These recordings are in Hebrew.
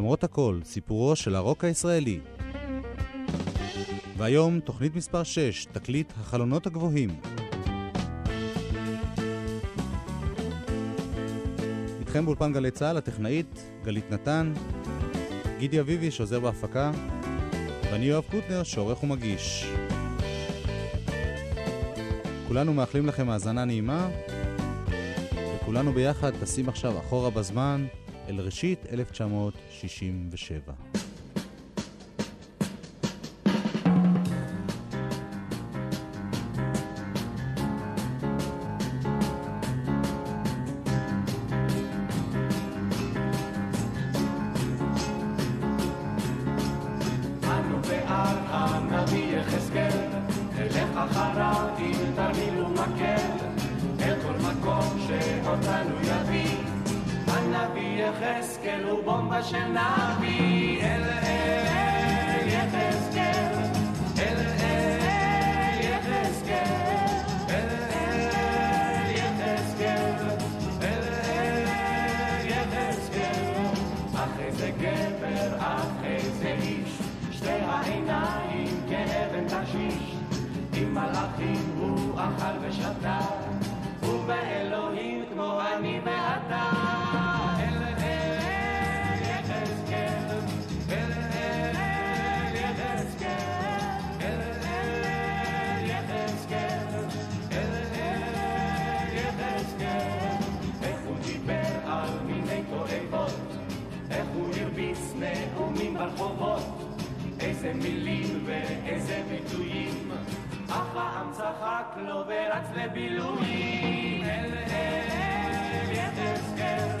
למרות הכל, סיפורו של הרוק הישראלי. והיום, תוכנית מספר 6, תקליט החלונות הגבוהים. איתכם באולפן גלי צה"ל, הטכנאית גלית נתן, גידי אביבי שעוזר בהפקה, ואני יואב קוטנר שעורך ומגיש. כולנו מאחלים לכם האזנה נעימה, וכולנו ביחד טסים עכשיו אחורה בזמן אל ראשית 1967. ברחובות, איזה מילים ואיזה ביטויים, אף פעם צחק לו ורץ לבילויים. אל אל יחזקאל,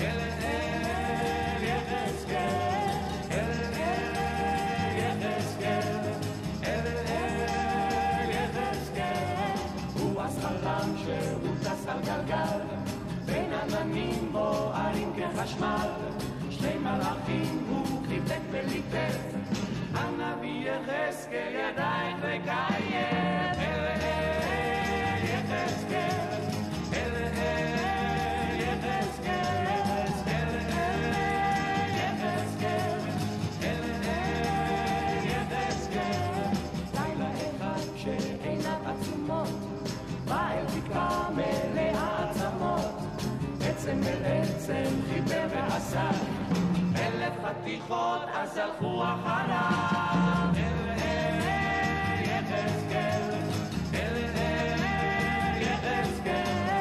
אל אל יחזקאל, שהוא טס על גלגל, בין עננים בוערים כחשמל. שני מלאכים הוא וליטף, הנביא יחזקאל ידיים וקיים. אל אל יחזקאל, אל אל יחזקאל, אל אל יחזקאל, אל אל יחזקאל. לילה אחד כשעיניו עצומות, בא אל בקעה מלאה עצמות, עצם אל עצם חיבר ועשה. חתיכות אז הלכו אחריו. אל יחזקאל, אל אל יחזקאל,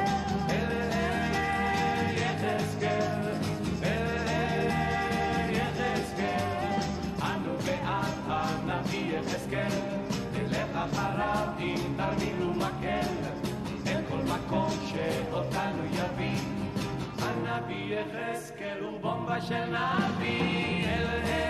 אחריו עם תרמיל ומקל, אל כל מקום שאותנו יביא. הנביא יחזקאל הוא בומבה של נביא אל אל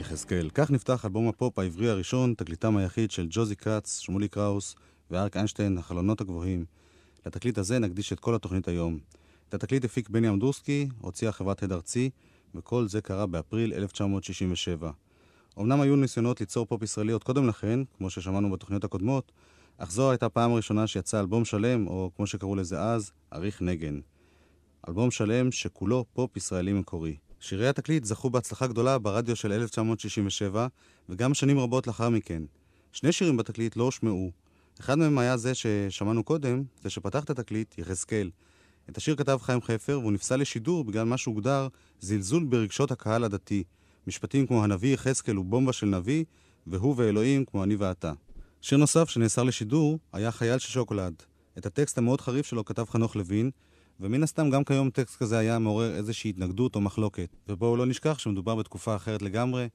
יחזקאל. כך נפתח אלבום הפופ העברי הראשון, תקליטם היחיד של ג'וזי קאץ, שמוליק קראוס ואריק איינשטיין, החלונות הגבוהים. לתקליט הזה נקדיש את כל התוכנית היום. את התקליט הפיק בני אמדורסקי, הוציאה חברת הד ארצי, וכל זה קרה באפריל 1967. אמנם היו ניסיונות ליצור פופ ישראלי עוד קודם לכן, כמו ששמענו בתוכניות הקודמות, אך זו הייתה פעם ראשונה שיצא אלבום שלם, או כמו שקראו לזה אז, אריך נגן. אלבום שלם שכולו פופ ישראלי מקורי. שירי התקליט זכו בהצלחה גדולה ברדיו של 1967, וגם שנים רבות לאחר מכן. שני שירים בתקליט לא הושמעו. אחד מהם היה זה ששמענו קודם, זה שפתח את התקליט, יחזקאל. את השיר כתב חיים חפר, והוא נפסל לשידור בגלל מה שהוגדר זלזול ברגשות הקהל הדתי. משפטים כמו הנביא יחזקאל הוא בומבה של נביא, והוא ואלוהים כמו אני ואתה. שיר נוסף שנאסר לשידור היה חייל של שוקולד. את הטקסט המאוד חריף שלו כתב חנוך לוין, ומן הסתם גם כיום טקסט כזה היה מעורר איזושהי התנגדות או מחלוקת. ובואו לא נשכח שמדובר בתקופה אחרת לגמרי,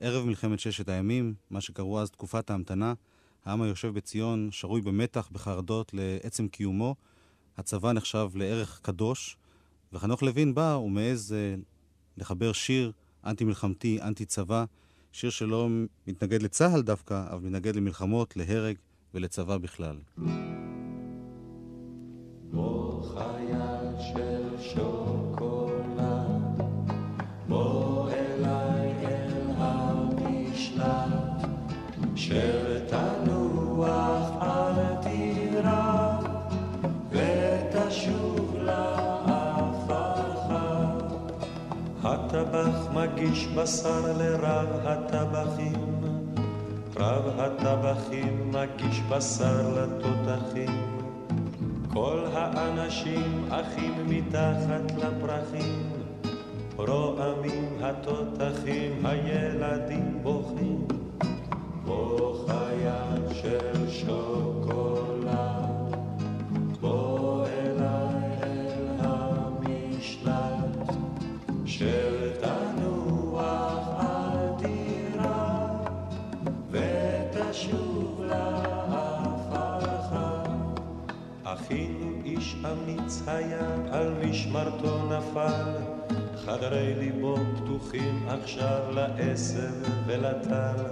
ערב מלחמת ששת הימים, מה שקראו אז תקופת ההמתנה, העם היושב בציון שרוי במתח, בחרדות לעצם קיומו, הצבא נחשב לערך קדוש, וחנוך לוין בא ומעז אה, לחבר שיר אנטי-מלחמתי, אנטי-צבא, שיר שלא מתנגד לצה"ל דווקא, אבל מתנגד למלחמות, להרג ולצבא בכלל. בוא חייל של שוקולד, בוא אליי אל המשלט, של תנוח אל תירא, ותשוב. הטבח מגיש בשר לרב הטבחים, רב הטבחים מגיש בשר לתותחים. כל האנשים אחים מתחת לפרחים, רועמים התותחים, הילדים בוכים. אמיץ היה, על משמרתו נפל, חדרי ליבו פתוחים עכשיו לעשב ולטל.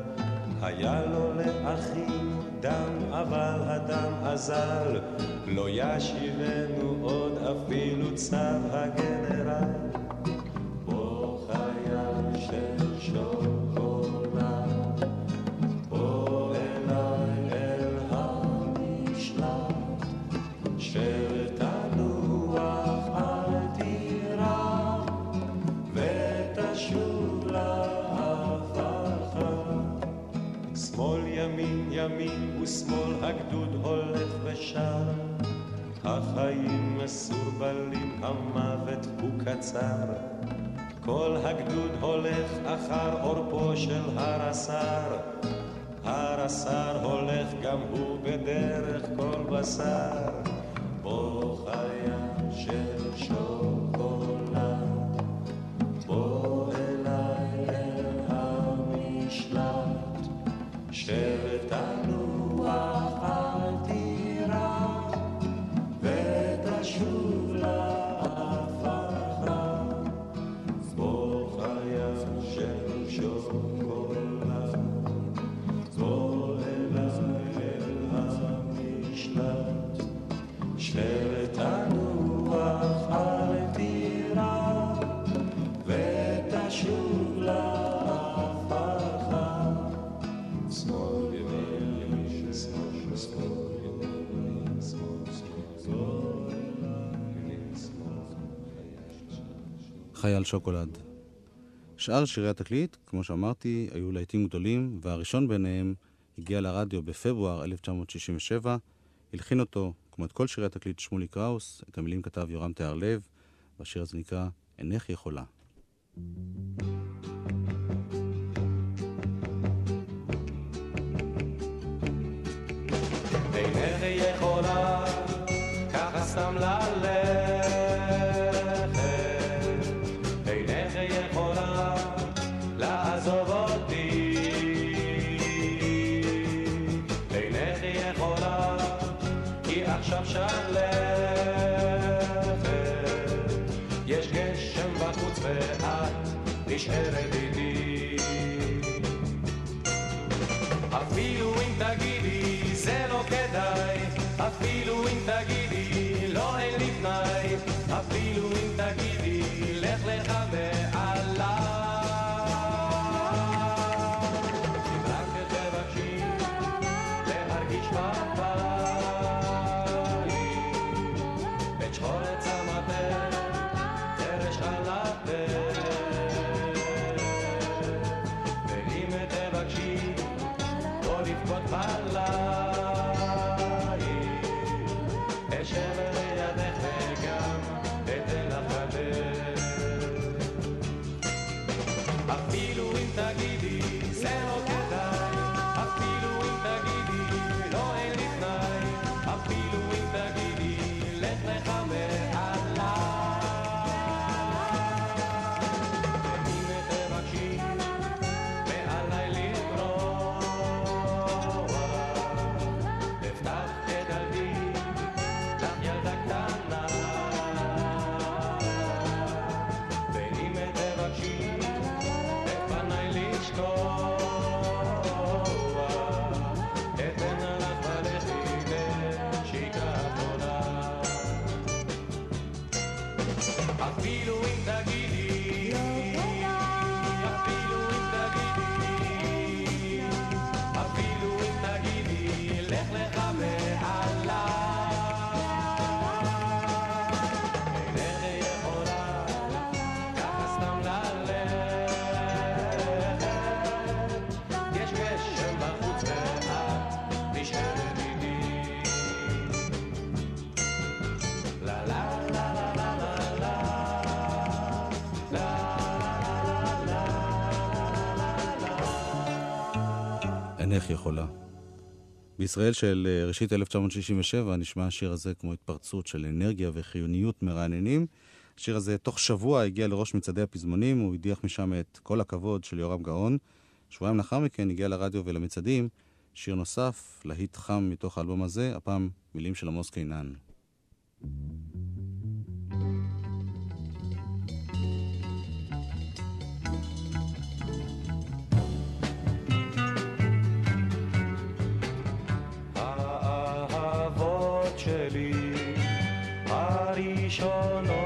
היה לו לאחים דם, אבל הדם אזל, לא ישיבנו עוד אפילו צו הגנרל. החיים מסורבלים, המוות הוא קצר. כל הגדוד הולך אחר עורפו של הר הסר, הר הסר הולך גם הוא בדרך כל בשר. בוא חייל שוקולד. שאר שירי התקליט, כמו שאמרתי, היו להיטים גדולים, והראשון ביניהם הגיע לרדיו בפברואר 1967. הלחין אותו, כמו את כל שירי התקליט, שמולי קראוס, את המילים כתב יורם תיארלב, והשיר הזה נקרא "אינך יכולה". אינך יכולה ככה סתם ללכת, אינך יכולה. בישראל של אה, ראשית 1967 נשמע השיר הזה כמו התפרצות של אנרגיה וחיוניות מרעננים. השיר הזה תוך שבוע הגיע לראש מצעדי הפזמונים, הוא הדיח משם את כל הכבוד של יורם גאון. שבועיים לאחר מכן הגיע לרדיו ולמצעדים שיר נוסף, להיט חם מתוך האלבום הזה, הפעם מילים של עמוס קינן. האהבות שלי, הראשונות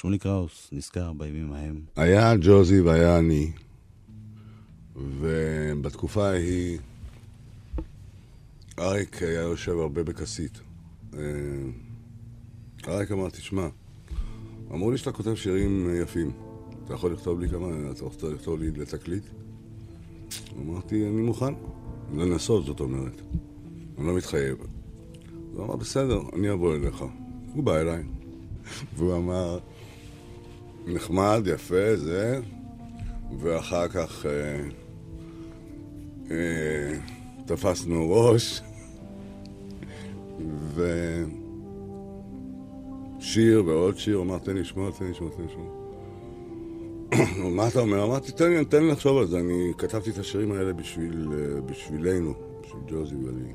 שמולי קראוס נזכר בימים ההם. היה ג'וזי והיה אני, ובתקופה ההיא אריק היה יושב הרבה בכסית. אה, אריק אמר, תשמע, אמרו לי שאתה כותב שירים יפים. אתה יכול לכתוב לי כמה, אתה רוצה לכתוב לי לתקליט? אמרתי, אני מוכן. לנסות, זאת אומרת. אני לא מתחייב. הוא אמר, בסדר, אני אבוא אליך. הוא בא אליי, והוא אמר, נחמד, יפה, זה, ואחר כך אה, אה, תפסנו ראש, ושיר ועוד שיר, אמר, תן לי לשמוע, תן לי לשמוע, תן לי לשמוע. מה אתה אומר? אמרתי, תן לי, תן לי לחשוב על זה, אני כתבתי את השירים האלה בשביל, אה, בשבילנו, בשביל ג'וזי ואני.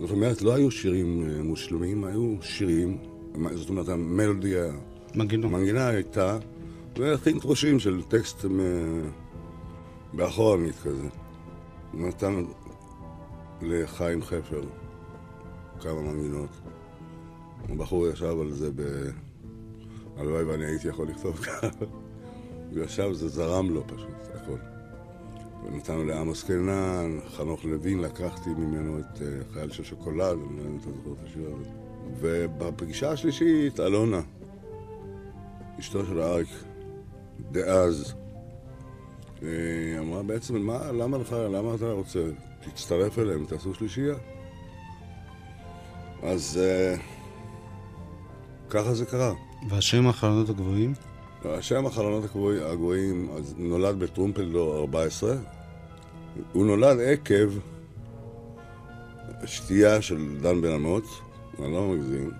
זאת אומרת, לא היו שירים אה, מושלמים, היו שירים, זאת אומרת, המלודי היה... מנגינות. המנגינה הייתה, והכין תחושים של טקסט מ- באחורנית כזה. הוא נתן לחיים חפר כמה מנגינות. הבחור ישב על זה ב... הלוואי ואני הייתי יכול לכתוב ככה. הוא ישב, זה זרם לו פשוט, הכל. ונתנו לעמוס קנן, חנוך לוין, לקחתי ממנו את אה, חייל של שוקולד, אני לא יודע אם אתה זוכר את השיר הזה. ובפגישה השלישית, אלונה, אשתו של אריק, דאז, אה, אמרה בעצם, מה, למה לך, למה אתה רוצה? תצטרף אליהם, תעשו שלישייה. אז אה, ככה זה קרה. והשם החלונות הגבוהים? השם החלונות הגבוהים, הגבוהים אז נולד בטרומפלדור 14. הוא נולד עקב שתייה של דן בן אמוץ, אני לא מגזים,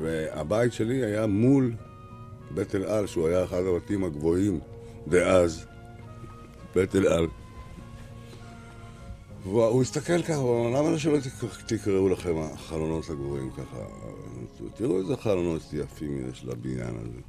והבית שלי היה מול בית אל על, שהוא היה אחד הבתים הגבוהים דאז, בית אל על. והוא הוא הסתכל ככה, הוא אמר, למה שלא תק- תקראו לכם החלונות הגבוהים ככה? תראו איזה חלונות יפים יש לבניין הזה.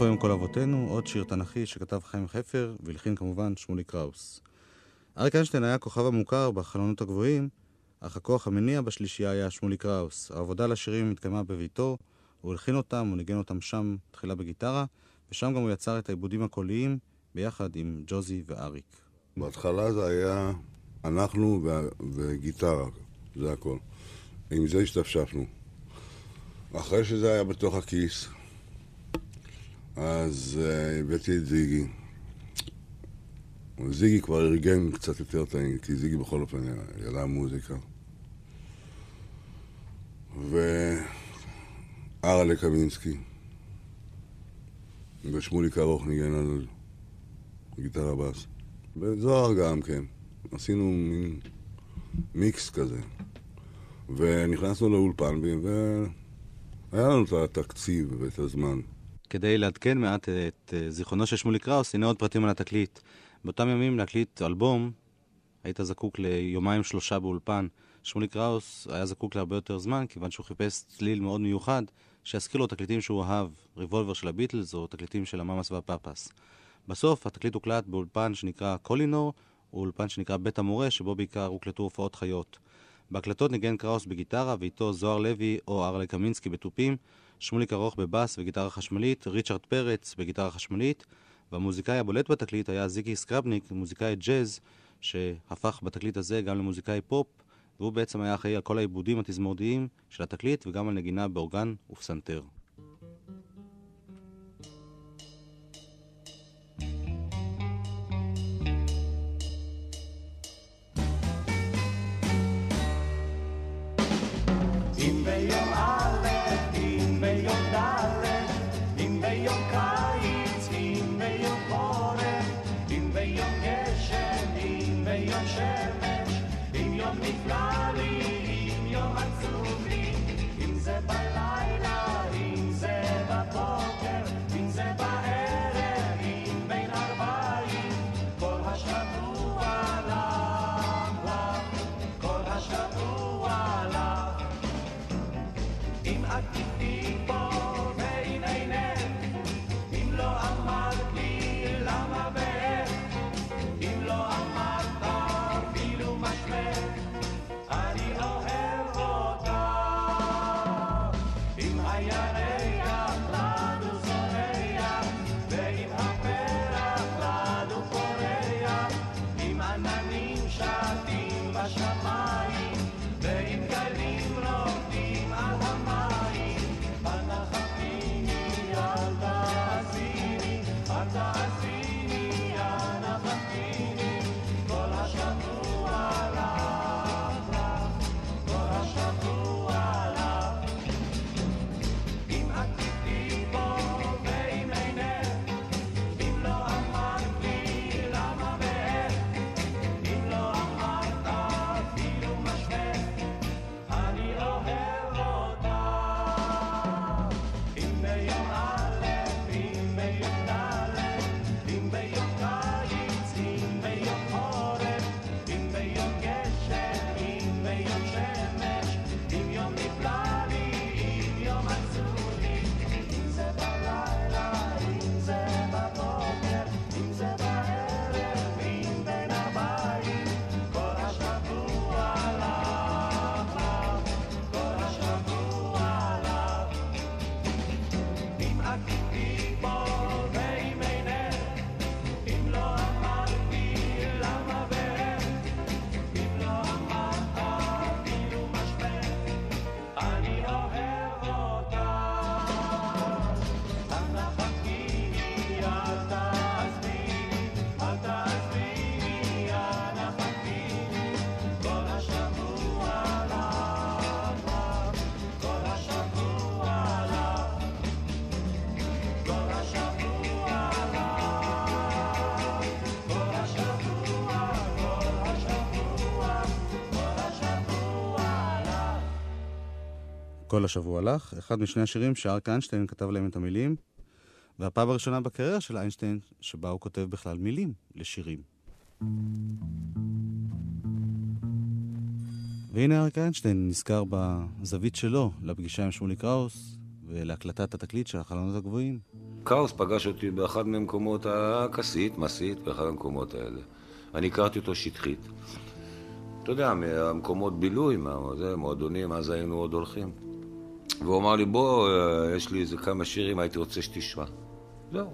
איפה הם כל אבותינו? עוד שיר תנכי שכתב חיים חפר, והלחין כמובן שמולי קראוס. אריק איינשטיין היה הכוכב המוכר בחלונות הגבוהים, אך הכוח המניע בשלישייה היה שמולי קראוס. העבודה על השירים התקיימה בביתו, הוא הלחין אותם, הוא ניגן אותם שם תחילה בגיטרה, ושם גם הוא יצר את העיבודים הקוליים ביחד עם ג'וזי ואריק. בהתחלה זה היה אנחנו וגיטרה, זה הכל. עם זה השתפשפנו. אחרי שזה היה בתוך הכיס, אז uh, הבאתי את זיגי. זיגי כבר ארגן קצת יותר העניין, כי זיגי בכל אופן ידע מוזיקה. וארלה קמינסקי. ושמוליק ארוך ניגן על גיטרה בס. וזוהר גם כן. עשינו מין מיקס כזה. ונכנסנו לאולפן, והיה לנו את התקציב ואת הזמן. כדי לעדכן מעט את אה, זיכרונו של שמוליק קראוס, הנה עוד פרטים על התקליט. באותם ימים להקליט אלבום, היית זקוק ליומיים שלושה באולפן. שמוליק קראוס היה זקוק להרבה יותר זמן, כיוון שהוא חיפש צליל מאוד מיוחד, שיזכיר לו תקליטים שהוא אהב, ריבולבר של הביטלס או תקליטים של המאמאס והפאפס. בסוף התקליט הוקלט באולפן שנקרא קולינור, הוא אולפן שנקרא בית המורה, שבו בעיקר הוקלטו הופעות חיות. בהקלטות ניגן קראוס בגיטרה, ואיתו זוהר לוי או ארלה קמינסקי בתופים, שמוליק ארוך בבאס וגיטרה חשמלית, ריצ'רד פרץ בגיטרה חשמלית, והמוזיקאי הבולט בתקליט היה זיגי סקרבניק, מוזיקאי ג'אז, שהפך בתקליט הזה גם למוזיקאי פופ, והוא בעצם היה אחראי על כל העיבודים התזמורתיים של התקליט וגם על נגינה באורגן ופסנתר. אם ביום כל השבוע לך, אחד משני השירים שאריק איינשטיין כתב להם את המילים, והפעם הראשונה בקריירה של איינשטיין שבה הוא כותב בכלל מילים לשירים. והנה אריק איינשטיין נזכר בזווית שלו לפגישה עם שמולי קראוס ולהקלטת התקליט של החלונות הגבוהים. קאוס פגש אותי באחד ממקומות הכסית, מסית, באחד המקומות האלה. אני הכרתי אותו שטחית. אתה יודע, מהמקומות בילוי, מה, זה, מועדונים, אז היינו עוד הולכים. והוא אמר לי, בוא, אה, יש לי איזה כמה שירים, הייתי רוצה שתשמע. זהו.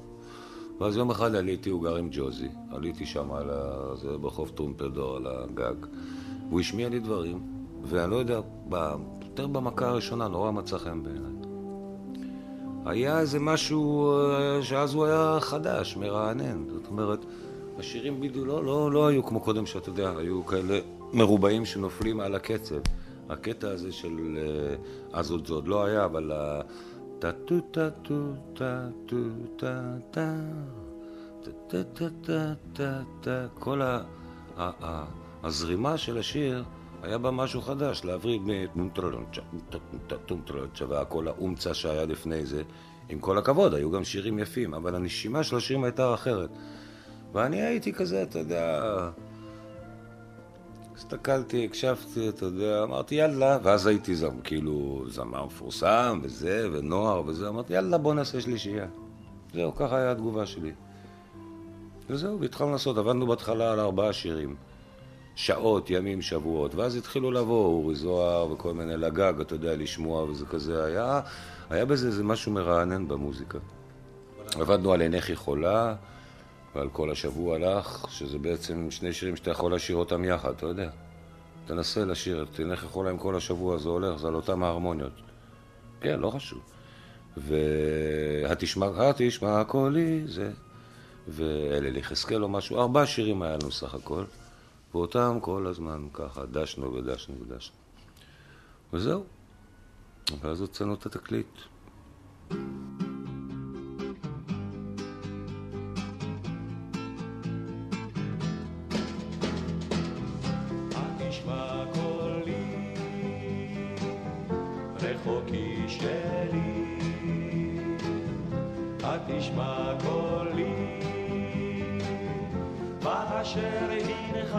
ואז יום אחד עליתי, הוא גר עם ג'וזי. עליתי שם על ה... זה ברחוב טרומפלדור, על הגג. והוא השמיע לי דברים, ואני לא יודע, ב... יותר במכה הראשונה, נורא מצא חן בעיניי. היה איזה משהו אה, שאז הוא היה חדש, מרענן. זאת אומרת, השירים בדיוק לא, לא, לא היו כמו קודם, שאתה יודע, היו כאלה מרובעים שנופלים על הקצב. הקטע הזה של... אה, אז עוד זה עוד לא היה, אבל ה... טה טו טה טו טה טו טה טה טה טה טה טה טה כל הזרימה של השיר היה בה משהו חדש, להבריא מטומטרלונצ'ה, טומטרלונצ'ה והכל האומצה שהיה לפני זה. עם כל הכבוד, היו גם שירים יפים, אבל הנשימה של השירים הייתה אחרת. ואני הייתי כזה, אתה יודע... הסתכלתי, הקשבתי, אתה יודע, אמרתי יאללה, ואז הייתי זמר, כאילו זמר מפורסם וזה, ונוער וזה, אמרתי יאללה בוא נעשה שלישייה. זהו, ככה היה התגובה שלי. וזהו, והתחלנו לעשות, עבדנו בהתחלה על ארבעה שירים. שעות, ימים, שבועות, ואז התחילו לבוא אורי זוהר וכל מיני לגג, אתה יודע, לשמוע וזה כזה, היה, היה בזה איזה משהו מרענן במוזיקה. עבדנו על עינך יכולה ועל כל השבוע לך, שזה בעצם שני שירים שאתה יכול לשיר אותם יחד, אתה יודע. תנסה לשיר עינך יכולה עם כל השבוע, זה הולך, זה על אותם ההרמוניות. כן, לא חשוב. והתשמע, התשמע קולי, זה... ואלה יחזקאל או משהו, ארבעה שירים היה לנו סך הכל, ואותם כל הזמן ככה דשנו ודשנו ודשנו. וזהו. ואז הוצאנו את התקליט. התשמע קולי, באשר הנך,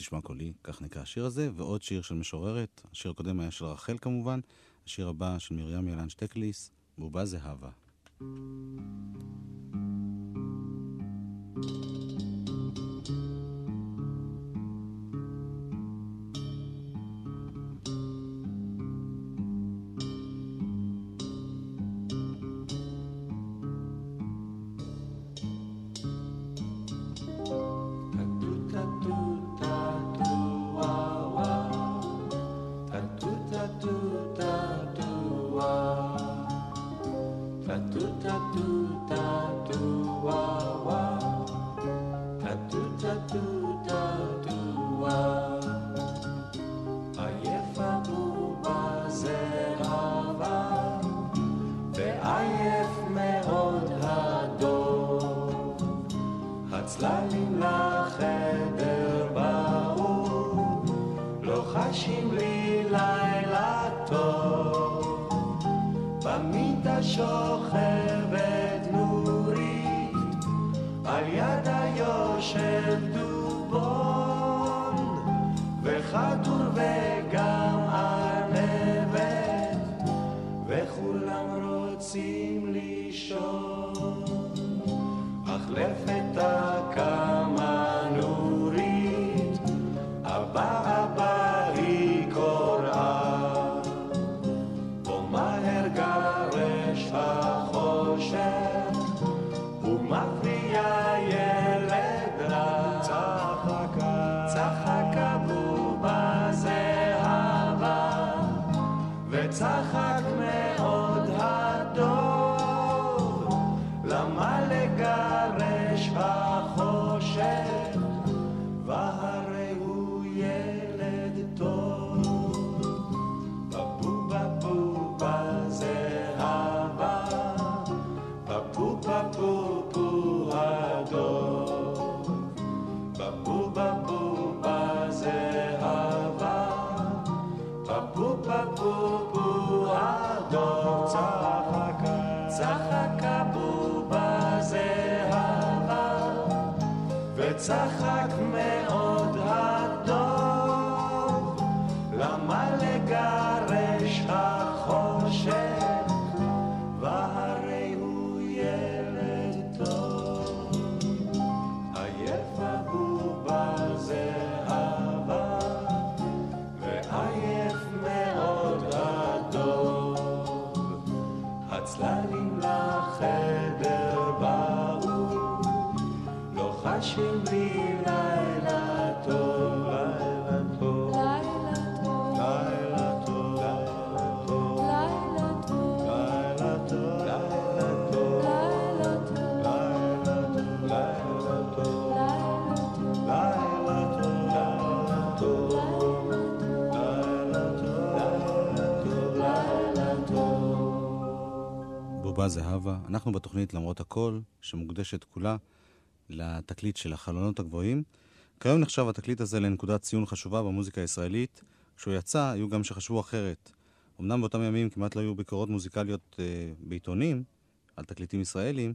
ולא התשמע קולי, כך נקרא השיר הזה, ועוד שיר של משוררת, השיר הקודם היה של רחל כמובן, השיר הבא של מרים ילן שטקליס, בובה זהבה. עייפה אנחנו בתוכנית למרות הכל, שמוקדשת כולה לתקליט של החלונות הגבוהים. כיום נחשב התקליט הזה לנקודת ציון חשובה במוזיקה הישראלית. כשהוא יצא, היו גם שחשבו אחרת. אמנם באותם ימים כמעט לא היו ביקורות מוזיקליות אה, בעיתונים על תקליטים ישראלים,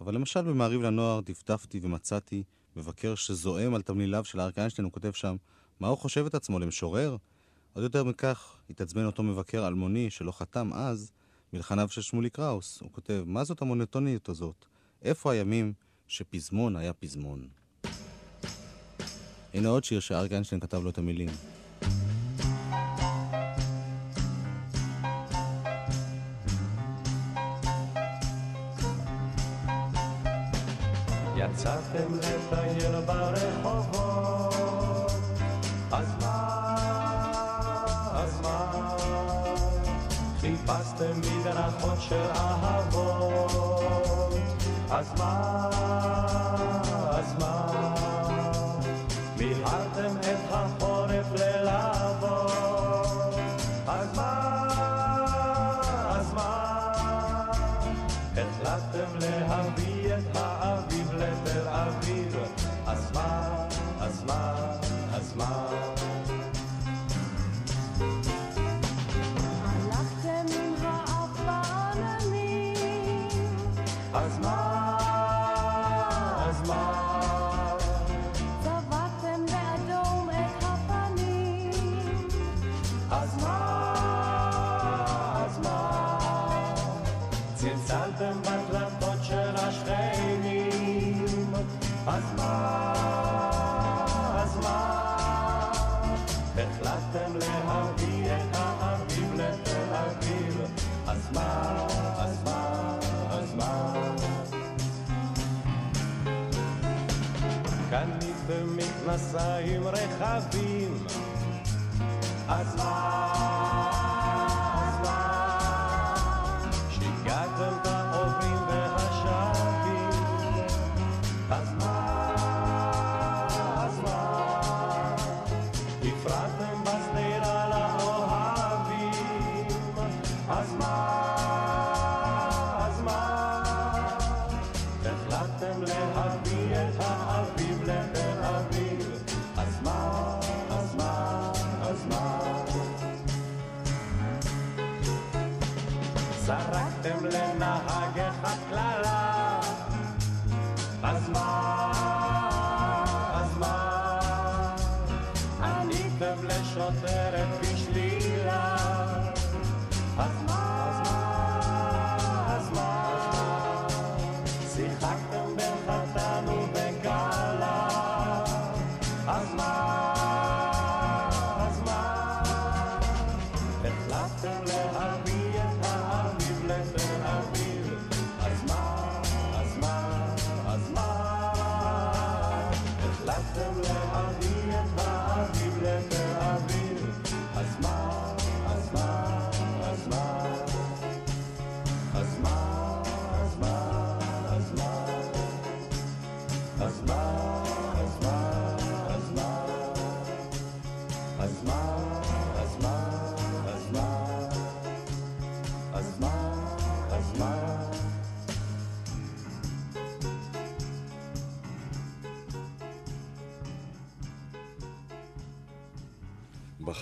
אבל למשל במעריב לנוער דפדפתי ומצאתי מבקר שזועם על תמליליו של אריק איינשטיין, הוא כותב שם, מה הוא חושב את עצמו, למשורר? עוד יותר מכך, התעצבן אותו מבקר אלמוני שלא חתם אז מלחניו של שמולי קראוס. הוא כותב, מה זאת המונוטוניות הזאת? איפה הימים שפזמון היה פזמון? הנה עוד שיר שאריק איינשטיין כתב לו את המילים. יצאתם לטייל ברחובות, אז מה, חיפשתם מדרכות של אהבות, אז מה, אז מה, מילאתם את החורף ללהבות, אז מה, אז מה, החלטתם להביא את האביב לתל אביב, אז מה, אז מה, אז מה? מכנסיים רחבים, אז מה,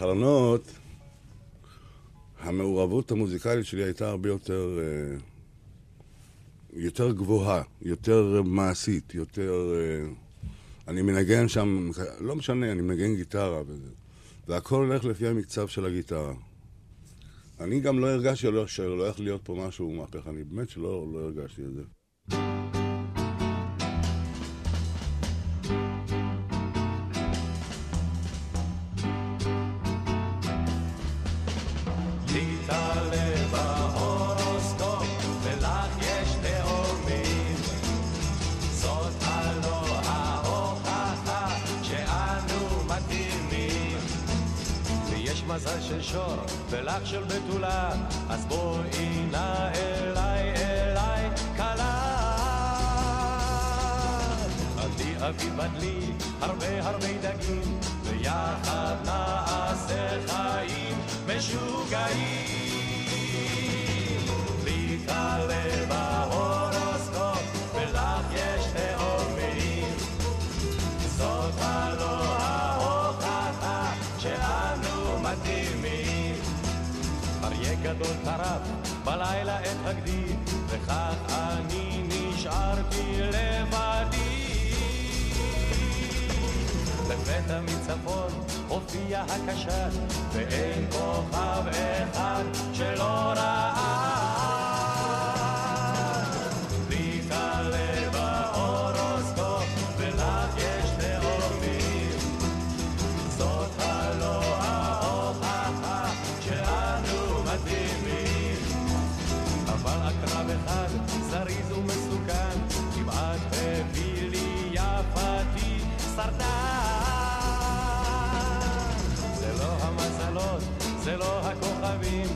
בחלונות, המעורבות המוזיקלית שלי הייתה הרבה יותר, אה, יותר גבוהה, יותר מעשית, יותר... אה, אני מנגן שם, לא משנה, אני מנגן גיטרה וזה. והכל הולך לפי המקצב של הגיטרה. אני גם לא הרגשתי שלא- שלא הולך להיות פה משהו מהפכני, באמת שלא לא הרגשתי את זה. שור, ולך של בתולה, אז בואי נא אליי, אליי, כלה. עדי אבי בדלי, הרבה הרבה דגים, ויחד נעשה חיים משוגעים. להתעלה בהורוסקופ, גדול טרף בלילה את הגדי, וכך אני נשארתי לבדי. לפתע מצפון הופיע הקשת, ואין כוכב אחד שלא ראה. לא הכוכבים,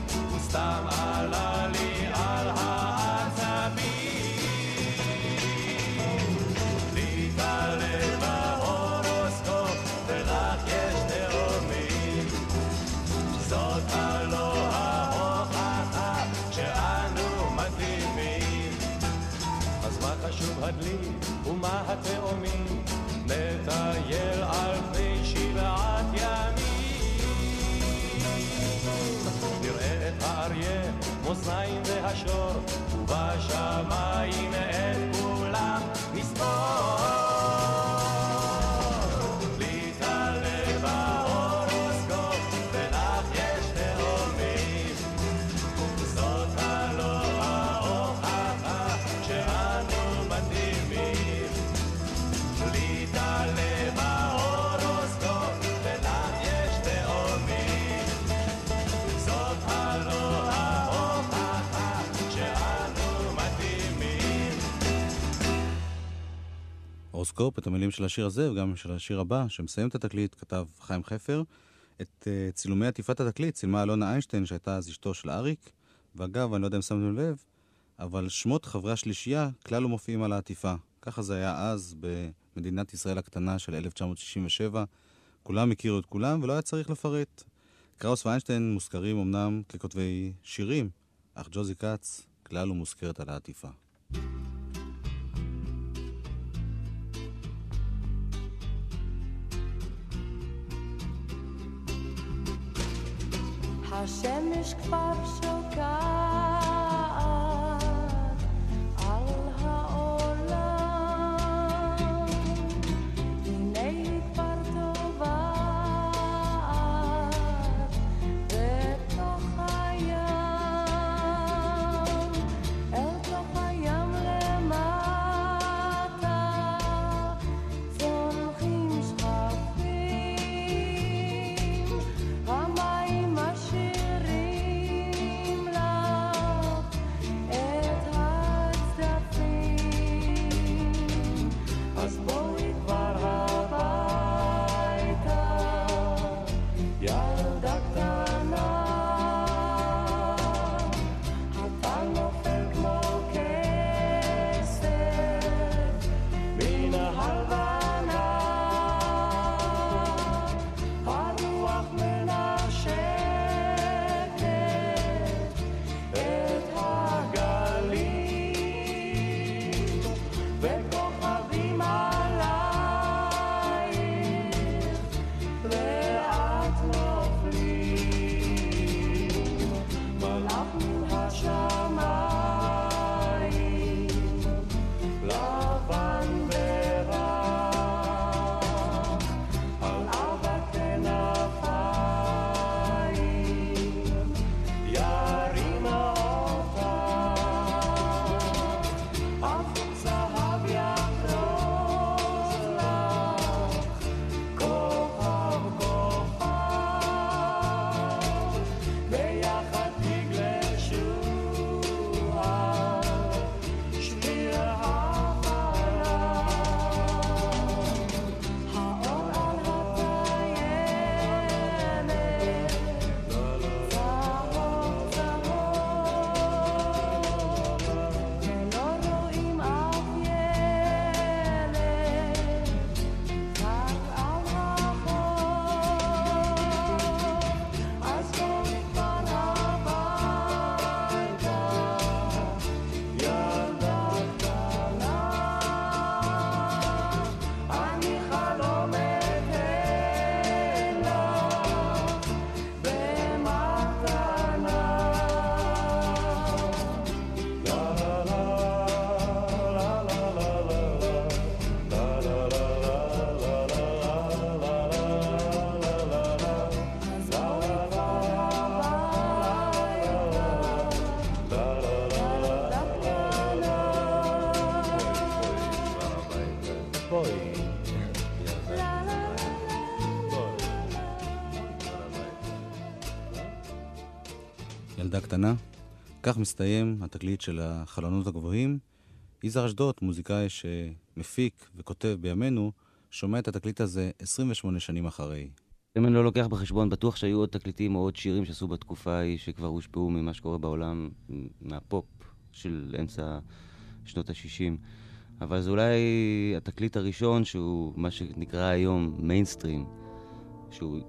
הורוסקופ, את המילים של השיר הזה וגם של השיר הבא, שמסיים את התקליט, כתב חיים חפר. את uh, צילומי עטיפת התקליט צילמה אלונה איינשטיין, שהייתה אז אשתו של אריק. ואגב, אני לא יודע אם שמתם לב, אבל שמות חברי השלישייה כלל לא מופיעים על העטיפה. ככה זה היה אז במדינת ישראל הקטנה של 1967. כולם הכירו את כולם ולא היה צריך לפרט. קראוס ואיינשטיין מוזכרים אמנם ככותבי שירים, אך ג'וזי כץ כלל לא מוזכרת על העטיפה. השמש כבר שוקעת על קטנה. כך מסתיים התקליט של החלונות הגבוהים. יזהר אשדוד, מוזיקאי שמפיק וכותב בימינו, שומע את התקליט הזה 28 שנים אחרי. אם אני לא לוקח בחשבון, בטוח שהיו עוד תקליטים או עוד שירים שעשו בתקופה ההיא, שכבר הושפעו ממה שקורה בעולם, מהפופ של אמצע שנות ה-60. אבל זה אולי התקליט הראשון שהוא מה שנקרא היום מיינסטרים, שהוא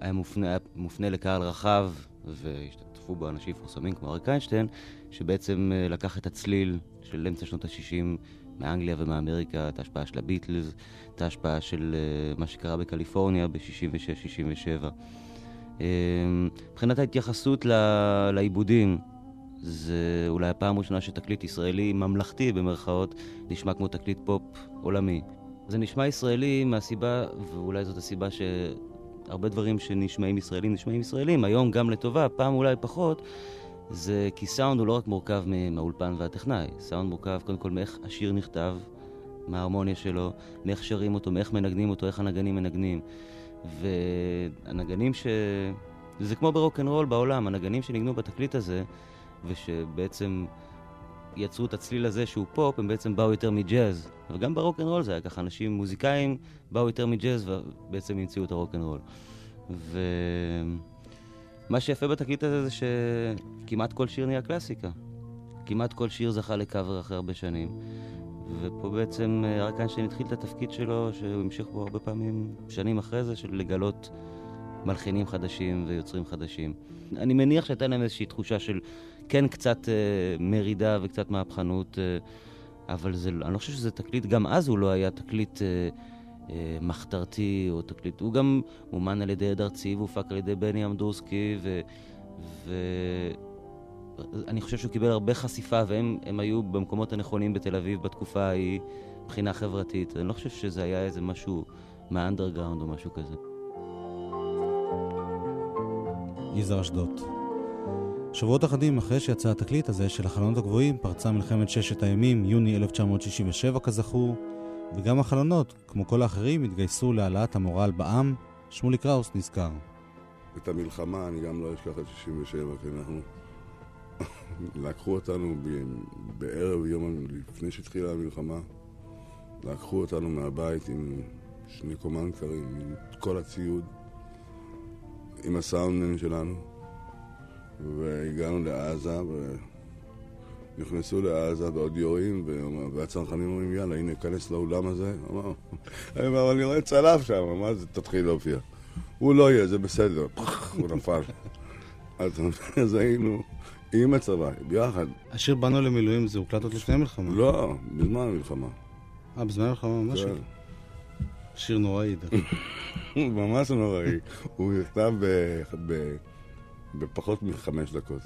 היה מופנה, היה מופנה לקהל רחב, והשתתפו בו אנשים מפורסמים כמו אריק איינשטיין, שבעצם אה, לקח את הצליל של אמצע שנות ה-60 מאנגליה ומאמריקה, את ההשפעה של הביטלס, את ההשפעה של uh, מה שקרה בקליפורניה ב-66-67. Uh, מבחינת ההתייחסות לעיבודים, זה אולי הפעם הראשונה שתקליט ישראלי ממלכתי, במרכאות, נשמע כמו תקליט פופ עולמי. זה נשמע ישראלי מהסיבה, ואולי זאת הסיבה שהרבה דברים שנשמעים ישראלים נשמעים ישראלים, היום גם לטובה, פעם אולי פחות, זה כי סאונד הוא לא רק מורכב מהאולפן והטכנאי, סאונד מורכב קודם כל מאיך השיר נכתב, מההרמוניה שלו, מאיך שרים אותו, מאיך מנגנים אותו, איך הנגנים מנגנים. והנגנים ש... זה כמו ברוקנרול בעולם, הנגנים שניגנו בתקליט הזה, ושבעצם יצרו את הצליל הזה שהוא פופ, הם בעצם באו יותר מג'אז. וגם ברוקנרול זה היה ככה, אנשים מוזיקאים באו יותר מג'אז ובעצם המציאו את הרוקנרול. ו... מה שיפה בתקליט הזה זה שכמעט כל שיר נהיה קלאסיקה. כמעט כל שיר זכה לקאבר אחרי הרבה שנים. ופה בעצם אה, אריק איינשטיין התחיל את התפקיד שלו, שהוא המשיך בו הרבה פעמים, שנים אחרי זה, של לגלות מלחינים חדשים ויוצרים חדשים. אני מניח שהייתה להם איזושהי תחושה של כן קצת אה, מרידה וקצת מהפכנות, אה, אבל זה, אני לא חושב שזה תקליט, גם אז הוא לא היה תקליט... אה, אה, מחתרתי או תקליט. הוא גם מומן על ידי עד ארצי והופק על ידי בני אמדורסקי, ואני. חושב שהוא קיבל הרבה חשיפה, והם היו במקומות הנכונים בתל אביב בתקופה ההיא, מבחינה חברתית. אני לא חושב שזה היה איזה משהו מהאנדרגראונד או משהו כזה. יזהר אשדוד. שבועות אחדים אחרי שיצא התקליט הזה של החלונות הגבוהים, פרצה מלחמת ששת הימים, יוני 1967 כזכור, וגם החלונות, כמו כל האחרים, התגייסו להעלאת המורל בעם. שמולי קראוס נזכר. את המלחמה אני גם לא אשכח את 67, כי אנחנו... לקחו אותנו ב- בערב יום לפני שהתחילה המלחמה, לקחו אותנו מהבית עם שני קומנקרים, עם כל הציוד, עם הסאונדמן שלנו, והגענו לעזה, ו... נכנסו לעזה ועוד יורים, והצנחנים אומרים, יאללה, הנה, כנס לאולם הזה. אמר, אני רואה צלף שם, מה זה, תתחיל להופיע. הוא לא יהיה, זה בסדר. הוא נפל. אז היינו עם הצבא, ביחד. השיר באנו למילואים זה הוקלט עוד לפני המלחמה. לא, בזמן המלחמה. אה, בזמן המלחמה ממש? כן. שיר נוראי. ממש נוראי. הוא נכתב בפחות מחמש דקות.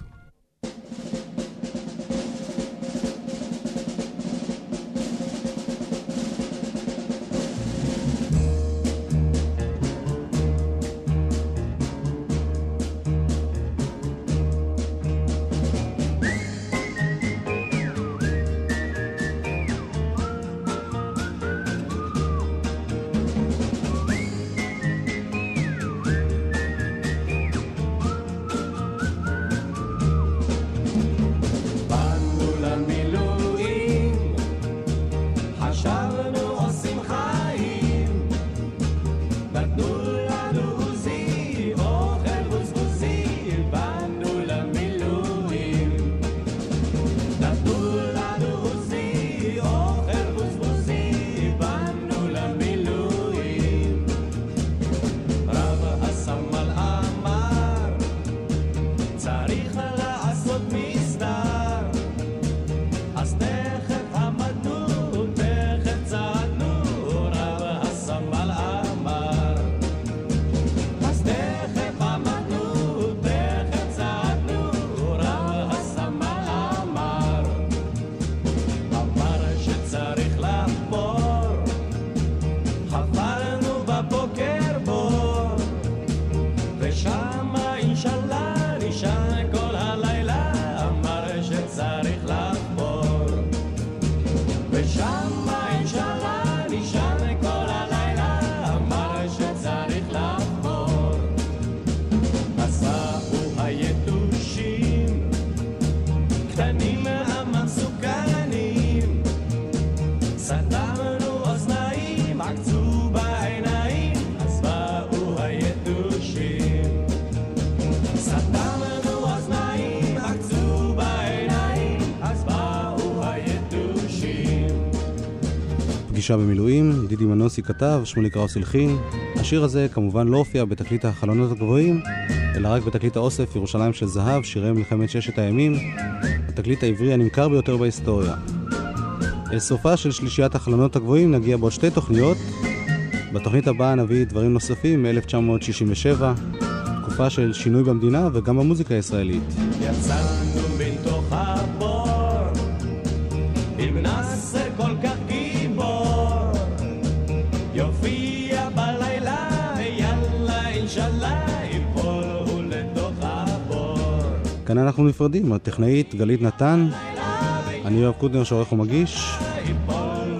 אישה במילואים, דידי מנוסי כתב, שמולי קראוס הלחין. השיר הזה כמובן לא הופיע בתקליט החלונות הגבוהים, אלא רק בתקליט האוסף ירושלים של זהב, שירי מלחמת ששת הימים, התקליט העברי הנמכר ביותר בהיסטוריה. אל סופה של שלישיית החלונות הגבוהים נגיע בעוד שתי תוכניות. בתוכנית הבאה נביא דברים נוספים מ-1967, תקופה של שינוי במדינה וגם במוזיקה הישראלית. יצאנו כאן אנחנו נפרדים, הטכנאית גלית נתן, אני יואב קוטנר שעורך ומגיש.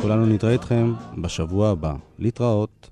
כולנו נתראה איתכם בשבוע הבא. להתראות.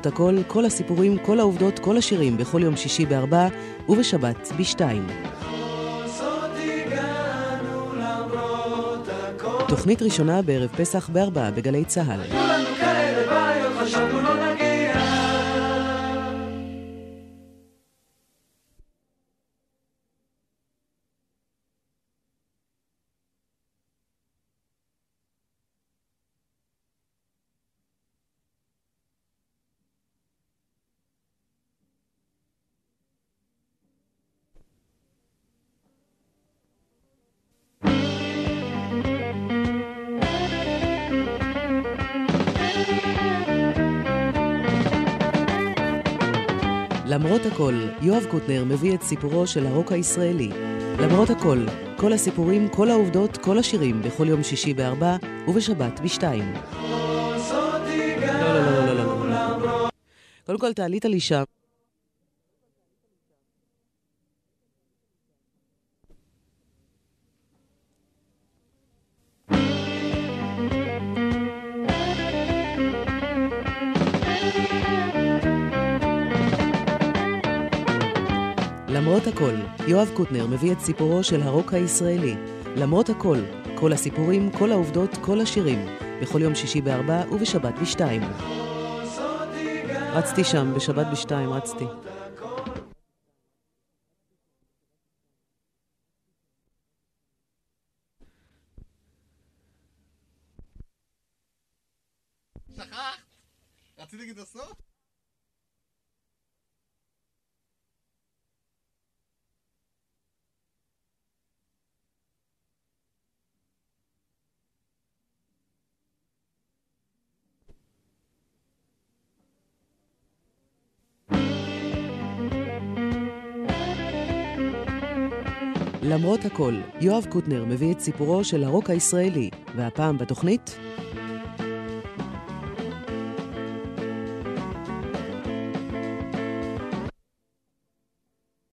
למרות הכל, כל הסיפורים, כל העובדות, כל השירים, בכל יום שישי בארבע ובשבת בשתיים. תוכנית ראשונה בערב פסח בארבעה בגלי צה"ל. למרות הכל, יואב קוטנר מביא את סיפורו של הרוק הישראלי. למרות הכל, כל הסיפורים, כל העובדות, כל השירים, בכל יום שישי בארבע ובשבת בשתיים. לא, לא, לא, לא, לא, לא, לא. קודם כל, תעלית לי שם. למרות הכל, יואב קוטנר מביא את סיפורו של הרוק הישראלי. למרות הכל, כל הסיפורים, כל העובדות, כל השירים, בכל יום שישי בארבע ובשבת בשתיים. רצתי שם, בשבת בשתיים רצתי. שכחת? רציתי להגיד בסוף? למרות הכל, יואב קוטנר מביא את סיפורו של הרוק הישראלי, והפעם בתוכנית